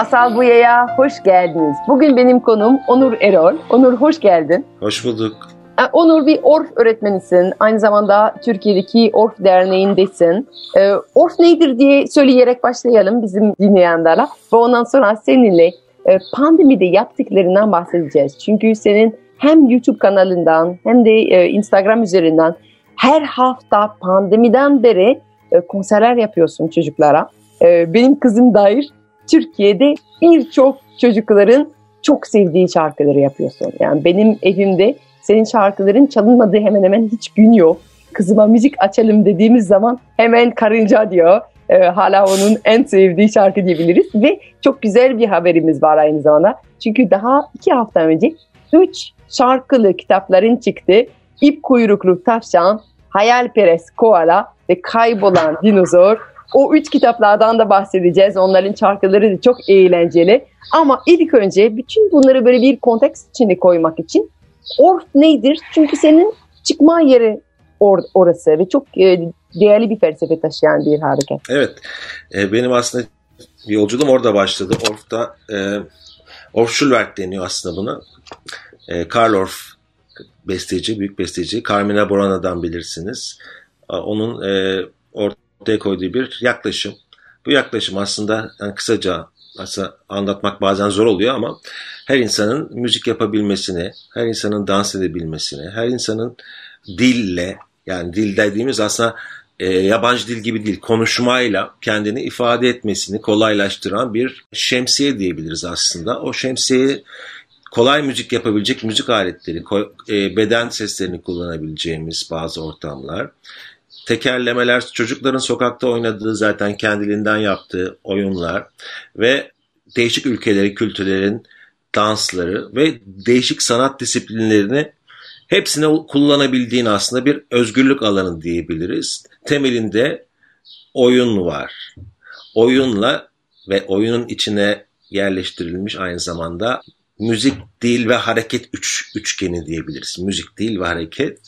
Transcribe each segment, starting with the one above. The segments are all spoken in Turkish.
Masal Buya'ya hoş geldiniz. Bugün benim konum Onur Erol. Onur hoş geldin. Hoş bulduk. Ee, Onur bir Orf öğretmenisin. Aynı zamanda Türkiye'deki Orf Derneği'ndesin. Ee, Orf nedir diye söyleyerek başlayalım bizim dinleyenlerle. Ve ondan sonra seninle e, pandemide yaptıklarından bahsedeceğiz. Çünkü senin hem YouTube kanalından hem de e, Instagram üzerinden her hafta pandemiden beri e, konserler yapıyorsun çocuklara. E, benim kızım dair Türkiye'de birçok çocukların çok sevdiği şarkıları yapıyorsun. Yani benim evimde senin şarkıların çalınmadığı hemen hemen hiç gün yok. Kızıma müzik açalım dediğimiz zaman hemen karınca diyor. Ee, hala onun en sevdiği şarkı diyebiliriz. Ve çok güzel bir haberimiz var aynı zamanda. Çünkü daha iki hafta önce üç şarkılı kitapların çıktı. İp kuyruklu tavşan, hayalperest koala ve kaybolan dinozor. O üç kitaplardan da bahsedeceğiz. Onların şarkıları da çok eğlenceli. Ama ilk önce bütün bunları böyle bir konteks içinde koymak için Orf nedir? Çünkü senin çıkma yeri or orası ve çok e, değerli bir felsefe taşıyan bir hareket. Evet, e, benim aslında yolculuğum orada başladı. Orf'ta, e, Orf Schulwerk deniyor aslında buna. E, Karl Orff besteci, büyük besteci. Carmina Burana'dan bilirsiniz. Onun e, ortaya koyduğu bir yaklaşım. Bu yaklaşım aslında yani kısaca aslında anlatmak bazen zor oluyor ama her insanın müzik yapabilmesini, her insanın dans edebilmesini, her insanın dille yani dil dediğimiz aslında e, yabancı dil gibi değil konuşmayla kendini ifade etmesini kolaylaştıran bir şemsiye diyebiliriz aslında. O şemsiyeyi kolay müzik yapabilecek müzik aletleri, e, beden seslerini kullanabileceğimiz bazı ortamlar, tekerlemeler, çocukların sokakta oynadığı zaten kendiliğinden yaptığı oyunlar ve değişik ülkeleri, kültürlerin dansları ve değişik sanat disiplinlerini hepsine kullanabildiğin aslında bir özgürlük alanı diyebiliriz. Temelinde oyun var. Oyunla ve oyunun içine yerleştirilmiş aynı zamanda müzik, dil ve hareket üç, üçgeni diyebiliriz. Müzik, dil ve hareket.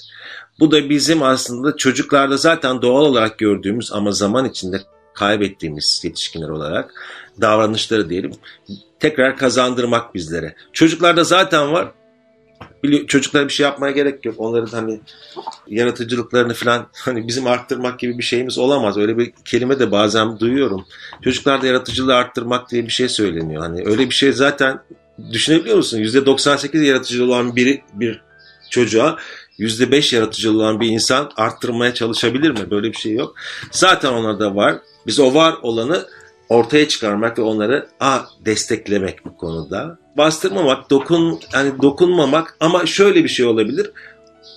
Bu da bizim aslında çocuklarda zaten doğal olarak gördüğümüz ama zaman içinde kaybettiğimiz yetişkinler olarak davranışları diyelim tekrar kazandırmak bizlere. Çocuklarda zaten var. Çocuklara bir şey yapmaya gerek yok. Onların hani yaratıcılıklarını falan hani bizim arttırmak gibi bir şeyimiz olamaz. Öyle bir kelime de bazen duyuyorum. Çocuklarda yaratıcılığı arttırmak diye bir şey söyleniyor. Hani öyle bir şey zaten düşünebiliyor musun? %98 yaratıcı olan biri bir çocuğa %5 yaratıcı olan bir insan arttırmaya çalışabilir mi? Böyle bir şey yok. Zaten onlarda var. Biz o var olanı ortaya çıkarmak ve onları a desteklemek bu konuda. Bastırmamak, dokun yani dokunmamak ama şöyle bir şey olabilir.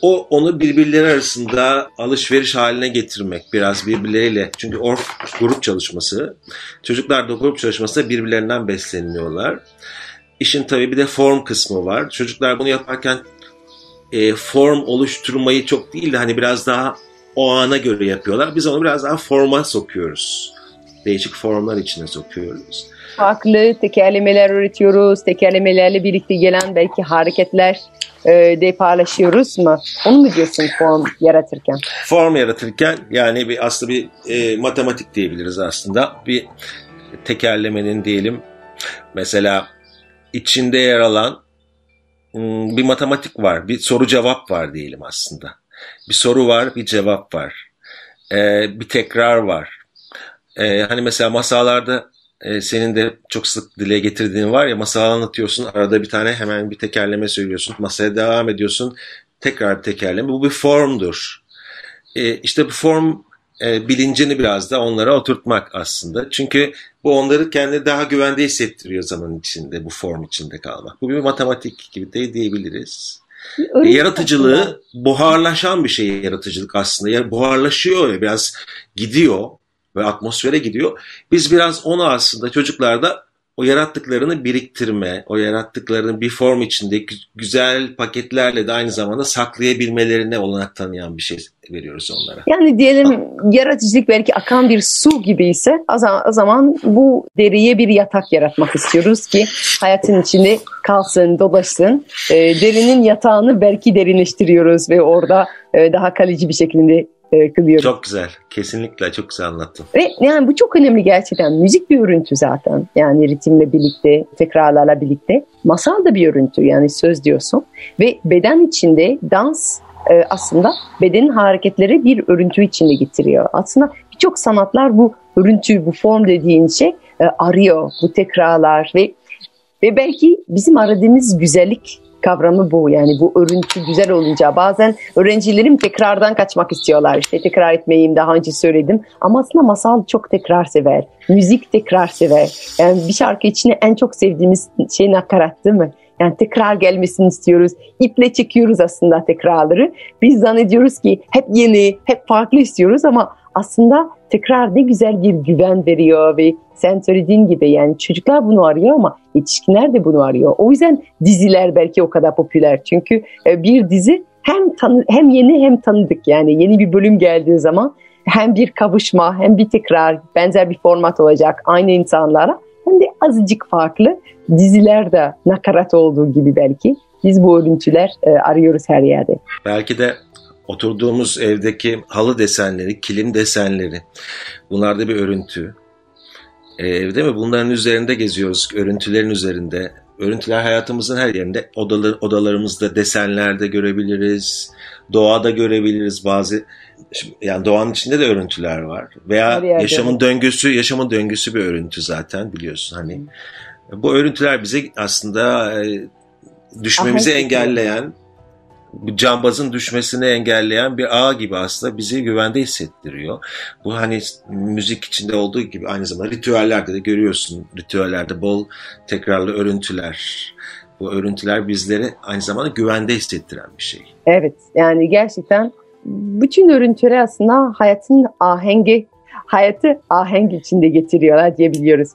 O onu birbirleri arasında alışveriş haline getirmek biraz birbirleriyle. Çünkü orf grup çalışması. Çocuklar da grup çalışmasında birbirlerinden besleniyorlar. İşin tabii bir de form kısmı var. Çocuklar bunu yaparken e, form oluşturmayı çok değil de hani biraz daha o ana göre yapıyorlar. Biz onu biraz daha forma sokuyoruz. Değişik formlar içine sokuyoruz. Farklı tekerlemeler üretiyoruz. Tekerlemelerle birlikte gelen belki hareketler e, de paylaşıyoruz mu? Onu mu diyorsun form yaratırken? Form yaratırken yani bir aslında bir e, matematik diyebiliriz aslında. Bir tekerlemenin diyelim mesela içinde yer alan bir matematik var, bir soru cevap var diyelim aslında. Bir soru var, bir cevap var. Ee, bir tekrar var. Ee, hani mesela masallarda e, senin de çok sık dile getirdiğin var ya masal anlatıyorsun arada bir tane hemen bir tekerleme söylüyorsun masaya devam ediyorsun tekrar bir tekerleme bu bir formdur. Ee, işte bu form e, bilincini biraz da onlara oturtmak aslında. Çünkü bu onları kendi daha güvende hissettiriyor zaman içinde, bu form içinde kalmak. Bu bir matematik gibi de diyebiliriz. Öyle yaratıcılığı buharlaşan bir şey yaratıcılık aslında. Yani buharlaşıyor ya biraz gidiyor ve atmosfere gidiyor. Biz biraz onu aslında çocuklarda o yarattıklarını biriktirme, o yarattıklarını bir form içinde güzel paketlerle de aynı zamanda saklayabilmelerine olanak tanıyan bir şey veriyoruz onlara. Yani diyelim yaratıcılık belki akan bir su gibi ise o zaman bu deriye bir yatak yaratmak istiyoruz ki hayatın içinde kalsın, dolaşsın. E, derinin yatağını belki derinleştiriyoruz ve orada e, daha kalıcı bir şekilde e, kılıyoruz. Çok güzel. Kesinlikle çok güzel anlattın. Ve yani bu çok önemli gerçekten. Müzik bir örüntü zaten. Yani ritimle birlikte, tekrarlarla birlikte. Masal da bir örüntü yani söz diyorsun. Ve beden içinde dans e, aslında bedenin hareketleri bir örüntü içinde getiriyor. Aslında birçok sanatlar bu örüntü, bu form dediğin şey e, arıyor. Bu tekrarlar ve ve belki bizim aradığımız güzellik kavramı bu. Yani bu örüntü güzel olunca bazen öğrencilerim tekrardan kaçmak istiyorlar. İşte tekrar etmeyeyim daha önce söyledim. Ama aslında masal çok tekrar sever. Müzik tekrar sever. Yani bir şarkı içine en çok sevdiğimiz şey nakarat değil mi? Yani tekrar gelmesini istiyoruz. İple çekiyoruz aslında tekrarları. Biz zannediyoruz ki hep yeni, hep farklı istiyoruz ama aslında tekrar ne güzel bir güven veriyor ve sen söylediğin gibi yani çocuklar bunu arıyor ama yetişkinler de bunu arıyor. O yüzden diziler belki o kadar popüler. Çünkü e, bir dizi hem tanı, hem yeni hem tanıdık yani yeni bir bölüm geldiği zaman hem bir kavuşma hem bir tekrar benzer bir format olacak aynı insanlara azıcık farklı dizilerde nakarat olduğu gibi belki biz bu örüntüler e, arıyoruz her yerde. Belki de oturduğumuz evdeki halı desenleri, kilim desenleri bunlar da bir örüntü. E, değil mi? Bunların üzerinde geziyoruz, örüntülerin üzerinde. Örüntüler hayatımızın her yerinde. Odalar, odalarımızda desenlerde görebiliriz, doğada görebiliriz bazı yani doğanın içinde de örüntüler var veya yaşamın döngüsü yaşamın döngüsü bir örüntü zaten biliyorsun hani bu örüntüler bize aslında e, düşmemizi Aha, engelleyen cambazın düşmesini engelleyen bir ağ gibi aslında bizi güvende hissettiriyor. Bu hani müzik içinde olduğu gibi aynı zamanda ritüellerde de görüyorsun. Ritüellerde bol tekrarlı örüntüler. Bu örüntüler bizleri aynı zamanda güvende hissettiren bir şey. Evet yani gerçekten bütün örüntüleri aslında hayatın ahengi, hayatı ahenk içinde getiriyorlar diyebiliyoruz.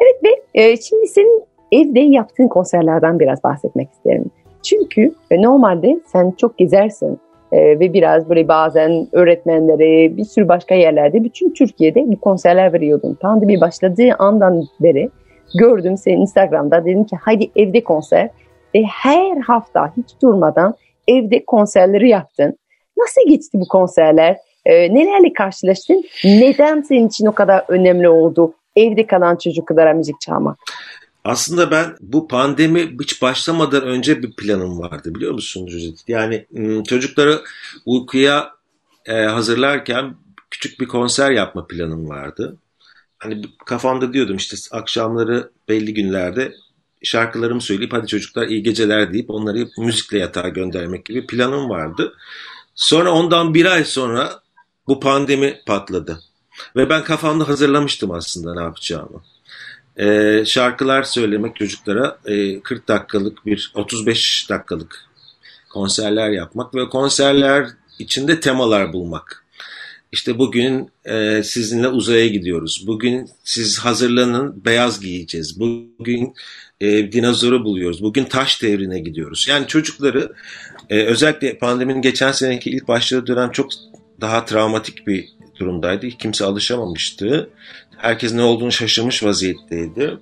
Evet ve e, şimdi senin evde yaptığın konserlerden biraz bahsetmek isterim. Çünkü e, normalde sen çok gezersin e, ve biraz böyle bazen öğretmenlere bir sürü başka yerlerde bütün Türkiye'de bir konserler veriyordun. Pandemi başladığı andan beri gördüm seni Instagram'da dedim ki haydi evde konser ve her hafta hiç durmadan evde konserleri yaptın. Nasıl geçti bu konserler? E, nelerle karşılaştın? Neden senin için o kadar önemli oldu evde kalan çocuklara müzik çalmak? Aslında ben bu pandemi hiç başlamadan önce bir planım vardı biliyor musun Rüzit? Yani çocukları uykuya e, hazırlarken küçük bir konser yapma planım vardı. Hani kafamda diyordum işte akşamları belli günlerde şarkılarımı söyleyip hadi çocuklar iyi geceler deyip onları müzikle yatağa göndermek gibi planım vardı. Sonra ondan bir ay sonra bu pandemi patladı. Ve ben kafamda hazırlamıştım aslında ne yapacağımı e, şarkılar söylemek çocuklara e, 40 dakikalık bir 35 dakikalık konserler yapmak ve konserler içinde temalar bulmak. İşte bugün e, sizinle uzaya gidiyoruz. Bugün siz hazırlanın beyaz giyeceğiz. Bugün e, dinozoru buluyoruz. Bugün taş devrine gidiyoruz. Yani çocukları e, özellikle pandeminin geçen seneki ilk başladığı dönem çok daha travmatik bir durumdaydı. Kimse alışamamıştı herkes ne olduğunu şaşırmış vaziyetteydi.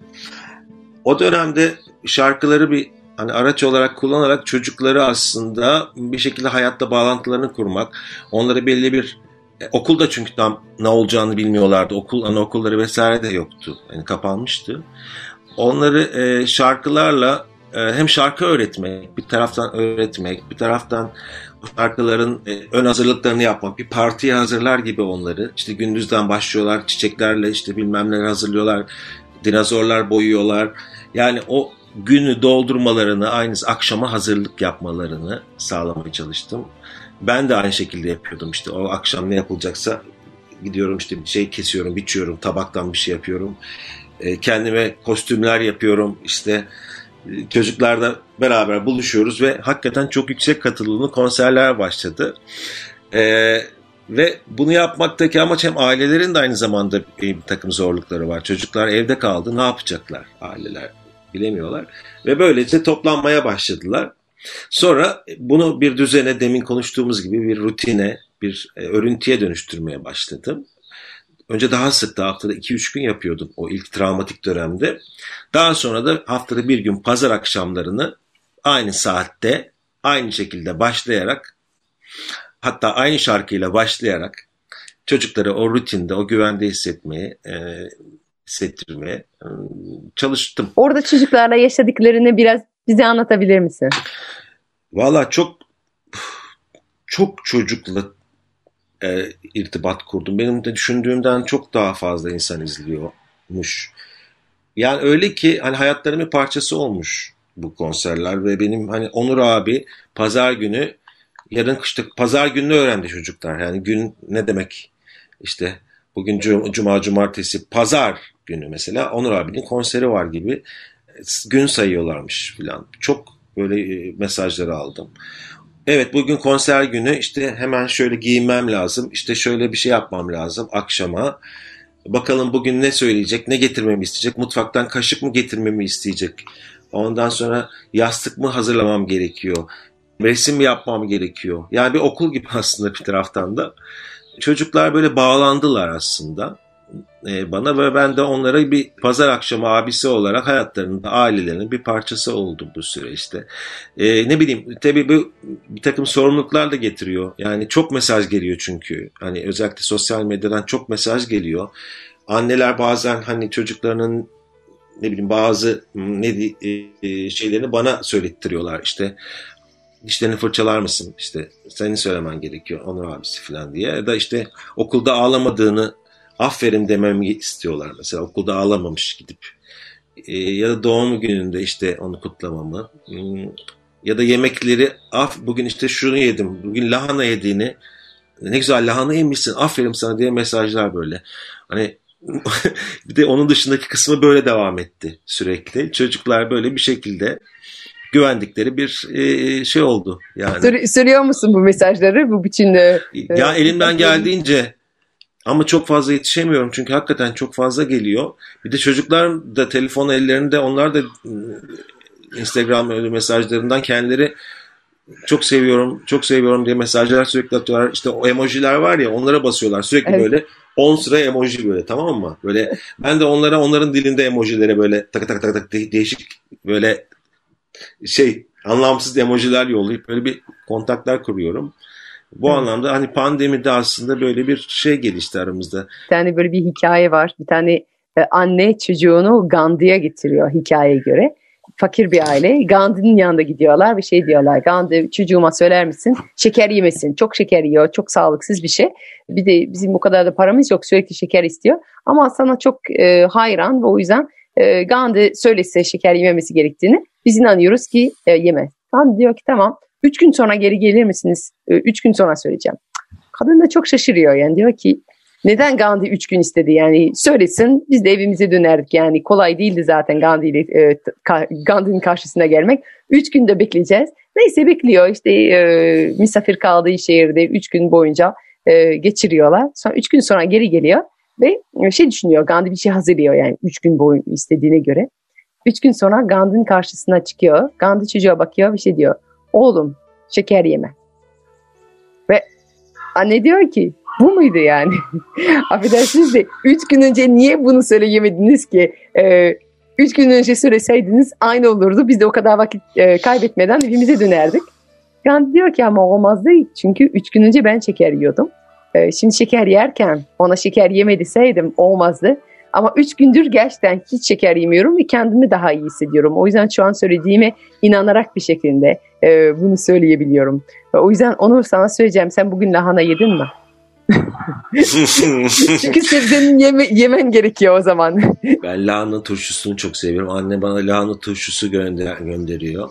O dönemde şarkıları bir hani araç olarak kullanarak çocukları aslında bir şekilde hayatta bağlantılarını kurmak, onları belli bir e, okulda çünkü tam ne olacağını bilmiyorlardı. Okul anaokulları vesaire de yoktu. Yani kapanmıştı. Onları e, şarkılarla hem şarkı öğretmek, bir taraftan öğretmek, bir taraftan şarkıların e, ön hazırlıklarını yapmak, bir partiye hazırlar gibi onları. İşte gündüzden başlıyorlar, çiçeklerle işte bilmem neler hazırlıyorlar, dinozorlar boyuyorlar. Yani o günü doldurmalarını, aynı akşama hazırlık yapmalarını sağlamaya çalıştım. Ben de aynı şekilde yapıyordum işte o akşam ne yapılacaksa gidiyorum işte bir şey kesiyorum, biçiyorum, tabaktan bir şey yapıyorum. E, kendime kostümler yapıyorum işte çocuklarla beraber buluşuyoruz ve hakikaten çok yüksek katılımlı konserler başladı. Ee, Ve bunu yapmaktaki amaç hem ailelerin de aynı zamanda bir takım zorlukları var. Çocuklar evde kaldı ne yapacaklar aileler bilemiyorlar. Ve böylece toplanmaya başladılar. Sonra bunu bir düzene demin konuştuğumuz gibi bir rutine, bir e, örüntüye dönüştürmeye başladım. Önce daha sık da haftada 2-3 gün yapıyordum o ilk travmatik dönemde. Daha sonra da haftada bir gün pazar akşamlarını aynı saatte aynı şekilde başlayarak hatta aynı şarkıyla başlayarak çocukları o rutinde, o güvende hissetmeye, e, hissettirmeye e, çalıştım. Orada çocuklarla yaşadıklarını biraz bize anlatabilir misin? Valla çok çok çocukla e, irtibat kurdum. Benim de düşündüğümden çok daha fazla insan izliyormuş. Yani öyle ki hani hayatlarımın parçası olmuş bu konserler ve benim hani Onur abi pazar günü yarın işte pazar gününü öğrendi çocuklar. Yani gün ne demek işte bugün cuma cumartesi pazar günü mesela Onur abinin konseri var gibi gün sayıyorlarmış filan. Çok böyle e, mesajları aldım. Evet bugün konser günü işte hemen şöyle giyinmem lazım. işte şöyle bir şey yapmam lazım akşama. Bakalım bugün ne söyleyecek, ne getirmemi isteyecek, mutfaktan kaşık mı getirmemi isteyecek. Ondan sonra yastık mı hazırlamam gerekiyor, resim mi yapmam gerekiyor. Yani bir okul gibi aslında bir taraftan da. Çocuklar böyle bağlandılar aslında. E, bana ve ben de onlara bir pazar akşamı abisi olarak hayatlarında ailelerinin bir parçası oldum bu süreçte. E, ne bileyim tabii bu bir takım sorumluluklar da getiriyor. Yani çok mesaj geliyor çünkü. Hani özellikle sosyal medyadan çok mesaj geliyor. Anneler bazen hani çocuklarının ne bileyim bazı ne e, şeylerini bana söylettiriyorlar. İşte dişlerini fırçalar mısın? İşte senin söylemen gerekiyor Onur abisi falan diye. Ya da işte okulda ağlamadığını aferin dememi istiyorlar. Mesela okulda ağlamamış gidip. E, ya da doğum gününde işte onu kutlamamı. Hmm, ya da yemekleri af bugün işte şunu yedim bugün lahana yediğini ne güzel lahana yemişsin aferin sana diye mesajlar böyle. Hani bir de onun dışındaki kısmı böyle devam etti sürekli. Çocuklar böyle bir şekilde güvendikleri bir e, şey oldu yani. Sür, musun bu mesajları bu biçimde? Ya e, elimden geldiğince ama çok fazla yetişemiyorum çünkü hakikaten çok fazla geliyor. Bir de çocuklar da telefon ellerinde onlar da ıı, Instagram öyle mesajlarından kendileri çok seviyorum, çok seviyorum diye mesajlar sürekli atıyorlar. İşte o emojiler var ya onlara basıyorlar sürekli evet. böyle 10 sıra emoji böyle tamam mı? Böyle ben de onlara onların dilinde emojilere böyle tak tak tak tak değişik böyle şey anlamsız emojiler yollayıp böyle bir kontaklar kuruyorum. Bu evet. anlamda hani pandemide aslında böyle bir şey gelişti aramızda. Bir tane böyle bir hikaye var. Bir tane e, anne çocuğunu Gandhi'ye getiriyor hikayeye göre. Fakir bir aile. Gandhi'nin yanında gidiyorlar bir şey diyorlar. Gandhi çocuğuma söyler misin? Şeker yemesin. Çok şeker yiyor. Çok sağlıksız bir şey. Bir de bizim bu kadar da paramız yok. Sürekli şeker istiyor. Ama sana çok e, hayran ve o yüzden e, Gandhi söylese şeker yememesi gerektiğini biz inanıyoruz ki e, yemez. Gandhi diyor ki tamam Üç gün sonra geri gelir misiniz? Ee, üç gün sonra söyleyeceğim. Kadın da çok şaşırıyor yani diyor ki neden Gandhi üç gün istedi yani söylesin biz de evimize dönerdik yani kolay değildi zaten Gandhi ile e, Gandhi'nin karşısına gelmek. Üç günde bekleyeceğiz. Neyse bekliyor işte e, misafir kaldığı şehirde üç gün boyunca e, geçiriyorlar. Sonra üç gün sonra geri geliyor ve şey düşünüyor Gandhi bir şey hazırlıyor yani üç gün boyunca istediğine göre. Üç gün sonra Gandhi'nin karşısına çıkıyor. Gandhi çocuğa bakıyor bir şey diyor oğlum şeker yeme. Ve anne diyor ki bu muydu yani? Affedersiniz de üç gün önce niye bunu söyleyemediniz ki? Ee, üç gün önce söyleseydiniz aynı olurdu. Biz de o kadar vakit e, kaybetmeden evimize dönerdik. Yani diyor ki ama olmaz değil. Çünkü üç gün önce ben şeker yiyordum. Ee, şimdi şeker yerken ona şeker yemediseydim olmazdı. Ama üç gündür gerçekten hiç şeker yemiyorum ve kendimi daha iyi hissediyorum. O yüzden şu an söylediğime inanarak bir şekilde e, bunu söyleyebiliyorum. Ve o yüzden onu sana söyleyeceğim. Sen bugün lahana yedin mi? Çünkü sebzenin yeme, yemen gerekiyor o zaman. ben lahana turşusunu çok seviyorum. Anne bana lahana turşusu gönder, gönderiyor.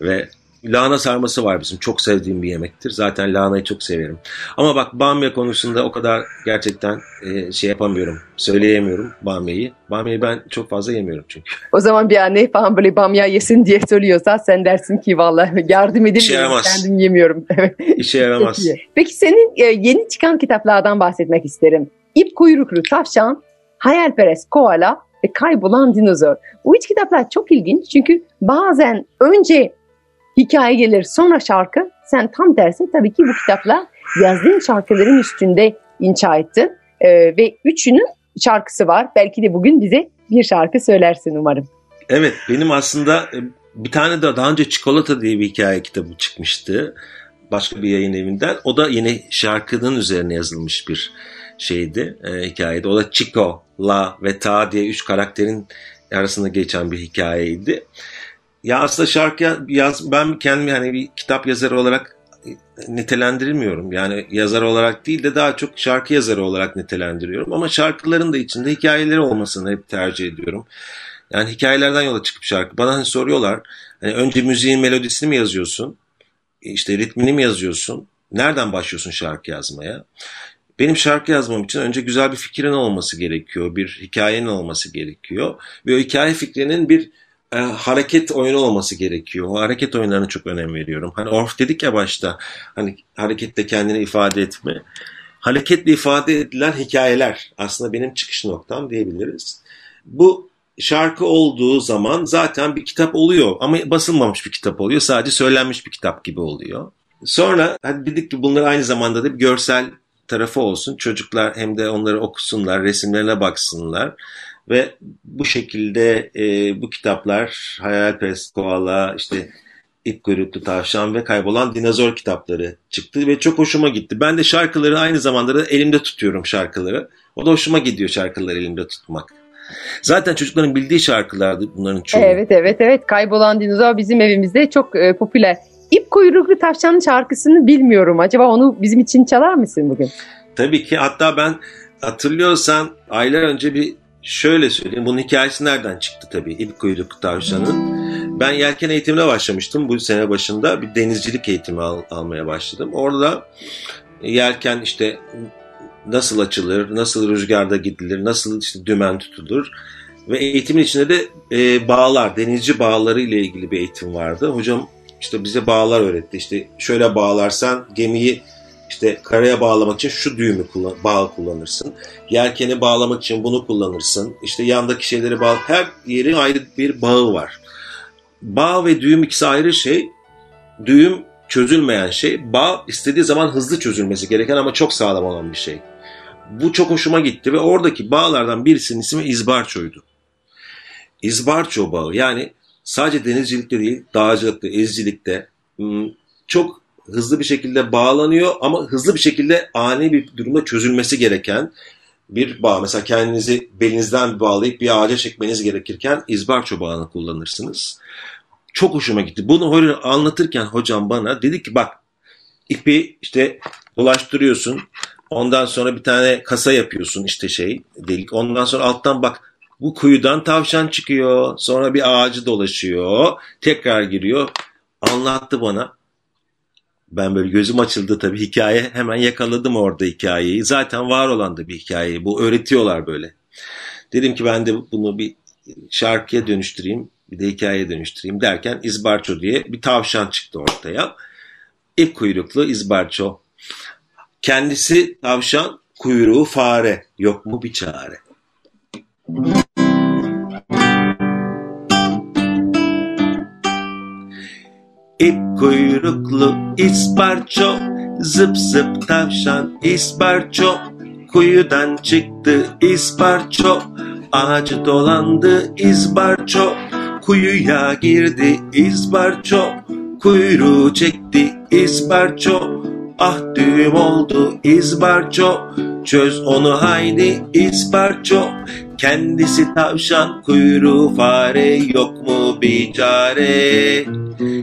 Ve lahana sarması var bizim. Çok sevdiğim bir yemektir. Zaten lahanayı çok severim. Ama bak bamya konusunda o kadar gerçekten e, şey yapamıyorum. Söyleyemiyorum bamyayı. Bamyayı ben çok fazla yemiyorum çünkü. O zaman bir anne falan böyle bamya yesin diye söylüyorsa sen dersin ki vallahi yardım edin. İşe yaramaz. Kendim yemiyorum. İşe yaramaz. Peki. Peki senin e, yeni çıkan kitaplardan bahsetmek isterim. İp kuyruklu tavşan, hayalperest koala ve kaybolan dinozor. Bu üç kitaplar çok ilginç çünkü bazen önce hikaye gelir sonra şarkı. Sen tam tersi tabii ki bu kitaplar yazdığın şarkıların üstünde inşa ettin. Ee, ve üçünün şarkısı var. Belki de bugün bize bir şarkı söylersin umarım. Evet benim aslında e, bir tane de daha önce Çikolata diye bir hikaye kitabı çıkmıştı. Başka bir yayın evinden. O da yine şarkının üzerine yazılmış bir şeydi e, hikayede. O da Chico, La ve Ta diye üç karakterin arasında geçen bir hikayeydi. Ya aslında şarkı yaz, ben kendimi hani bir kitap yazarı olarak nitelendirmiyorum. Yani yazar olarak değil de daha çok şarkı yazarı olarak nitelendiriyorum. Ama şarkıların da içinde hikayeleri olmasını hep tercih ediyorum. Yani hikayelerden yola çıkıp şarkı. Bana hani soruyorlar. Hani önce müziğin melodisini mi yazıyorsun? İşte ritmini mi yazıyorsun? Nereden başlıyorsun şarkı yazmaya? Benim şarkı yazmam için önce güzel bir fikrin olması gerekiyor. Bir hikayenin olması gerekiyor. Ve o hikaye fikrinin bir e, hareket oyunu olması gerekiyor. O hareket oyunlarına çok önem veriyorum. Hani Orff dedik ya başta hani hareketle kendini ifade etme. Hareketle ifade edilen hikayeler aslında benim çıkış noktam diyebiliriz. Bu şarkı olduğu zaman zaten bir kitap oluyor ama basılmamış bir kitap oluyor. Sadece söylenmiş bir kitap gibi oluyor. Sonra hadi dedik ki bunlar aynı zamanda da bir görsel tarafı olsun. Çocuklar hem de onları okusunlar, resimlerine baksınlar. Ve bu şekilde e, bu kitaplar Hayalperest Koala, işte İp Kuyruklu Tavşan ve Kaybolan Dinozor kitapları çıktı ve çok hoşuma gitti. Ben de şarkıları aynı zamanda da elimde tutuyorum şarkıları. O da hoşuma gidiyor şarkıları elimde tutmak. Zaten çocukların bildiği şarkılardı bunların çoğu. Evet evet evet. Kaybolan Dinozor bizim evimizde çok e, popüler. İp kuyruklu tavşanın şarkısını bilmiyorum. Acaba onu bizim için çalar mısın bugün? Tabii ki. Hatta ben hatırlıyorsan aylar önce bir şöyle söyleyeyim. Bunun hikayesi nereden çıktı tabii İp kuyruklu tavşanın. Ben yelken eğitimine başlamıştım bu sene başında. Bir denizcilik eğitimi al, almaya başladım. Orada yelken işte nasıl açılır, nasıl rüzgarda gidilir, nasıl işte dümen tutulur ve eğitimin içinde de e, bağlar, denizci bağları ile ilgili bir eğitim vardı. Hocam işte bize bağlar öğretti. İşte şöyle bağlarsan gemiyi işte karaya bağlamak için şu düğümü kullan, bağ kullanırsın. Yelkeni bağlamak için bunu kullanırsın. İşte yandaki şeyleri bağ. Her yerin ayrı bir bağı var. Bağ ve düğüm ikisi ayrı şey. Düğüm çözülmeyen şey. Bağ istediği zaman hızlı çözülmesi gereken ama çok sağlam olan bir şey. Bu çok hoşuma gitti ve oradaki bağlardan birisinin ismi İzbarço'ydu. İzbarço bağı yani sadece denizcilikte değil dağcılıkta, ezcilikte çok hızlı bir şekilde bağlanıyor ama hızlı bir şekilde ani bir durumda çözülmesi gereken bir bağ. Mesela kendinizi belinizden bağlayıp bir ağaca çekmeniz gerekirken izbarço bağını kullanırsınız. Çok hoşuma gitti. Bunu anlatırken hocam bana dedi ki bak ipi işte dolaştırıyorsun. Ondan sonra bir tane kasa yapıyorsun işte şey delik. Ondan sonra alttan bak bu kuyudan tavşan çıkıyor. Sonra bir ağacı dolaşıyor. Tekrar giriyor. Anlattı bana. Ben böyle gözüm açıldı tabii hikaye. Hemen yakaladım orada hikayeyi. Zaten var olan da bir hikaye. Bu öğretiyorlar böyle. Dedim ki ben de bunu bir şarkıya dönüştüreyim. Bir de hikayeye dönüştüreyim derken İzbarço diye bir tavşan çıktı ortaya. İp kuyruklu İzbarço. Kendisi tavşan, kuyruğu fare. Yok mu bir çare? İp kuyruklu isparço Zıp zıp tavşan isparço. Kuyudan çıktı isparço Ağacı dolandı izbarço Kuyuya girdi izbarço Kuyruğu çekti izbarço Ah düğüm oldu izbarço Çöz onu haydi isparço Kendisi tavşan kuyruğu fare Yok mu bir çare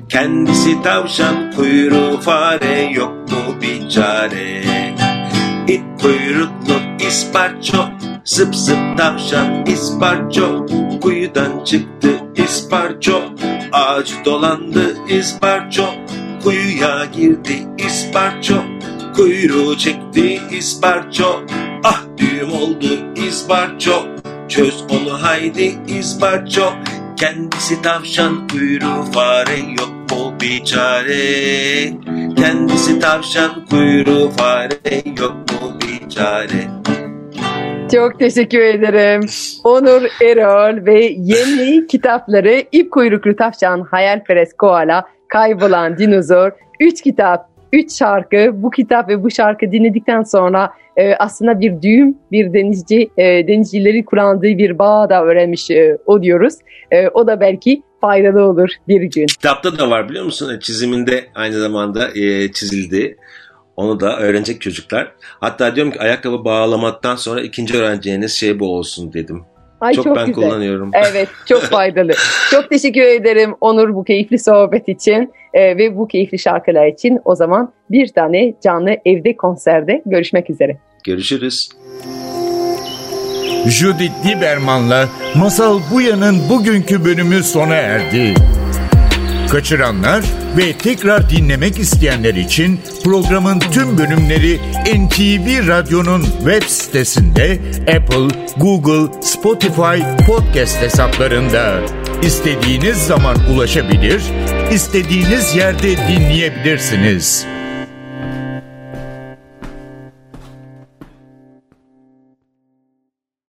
Kendisi tavşan kuyruğu fare Yok mu bir çare İp kuyruklu isparço Zıp zıp tavşan isparço. Kuyudan çıktı isparço Ağacı dolandı isparço. Kuyuya girdi isparço Kuyruğu çekti isparço. Ah düğüm oldu isparço Çöz onu haydi isparço Kendisi tavşan kuyruğu fare yok mu bir çare Kendisi tavşan kuyruğu fare yok mu bir çare Çok teşekkür ederim. Onur Erol ve yeni kitapları İp Kuyruklu Tavşan, Hayalperest Koala, Kaybolan Dinozor. Üç kitap, üç şarkı. Bu kitap ve bu şarkı dinledikten sonra e, aslında bir düğüm, bir denizci, e, denizcileri kullandığı bir bağ da öğrenmiş e, oluyoruz. E, o da belki faydalı olur bir gün. Kitapta da var biliyor musun? Çiziminde aynı zamanda e, çizildi. Onu da öğrenecek çocuklar. Hatta diyorum ki ayakkabı bağlamaktan sonra ikinci öğreneceğiniz şey bu olsun dedim. Ay, çok, çok ben güzel. kullanıyorum. Evet çok faydalı. çok teşekkür ederim Onur bu keyifli sohbet için e, ve bu keyifli şarkılar için. O zaman bir tane canlı evde konserde görüşmek üzere. Görüşürüz. Judith Lieberman'la Masal Buya'nın bugünkü bölümü sona erdi. Kaçıranlar ve tekrar dinlemek isteyenler için programın tüm bölümleri NTV Radyo'nun web sitesinde Apple, Google, Spotify podcast hesaplarında istediğiniz zaman ulaşabilir, istediğiniz yerde dinleyebilirsiniz.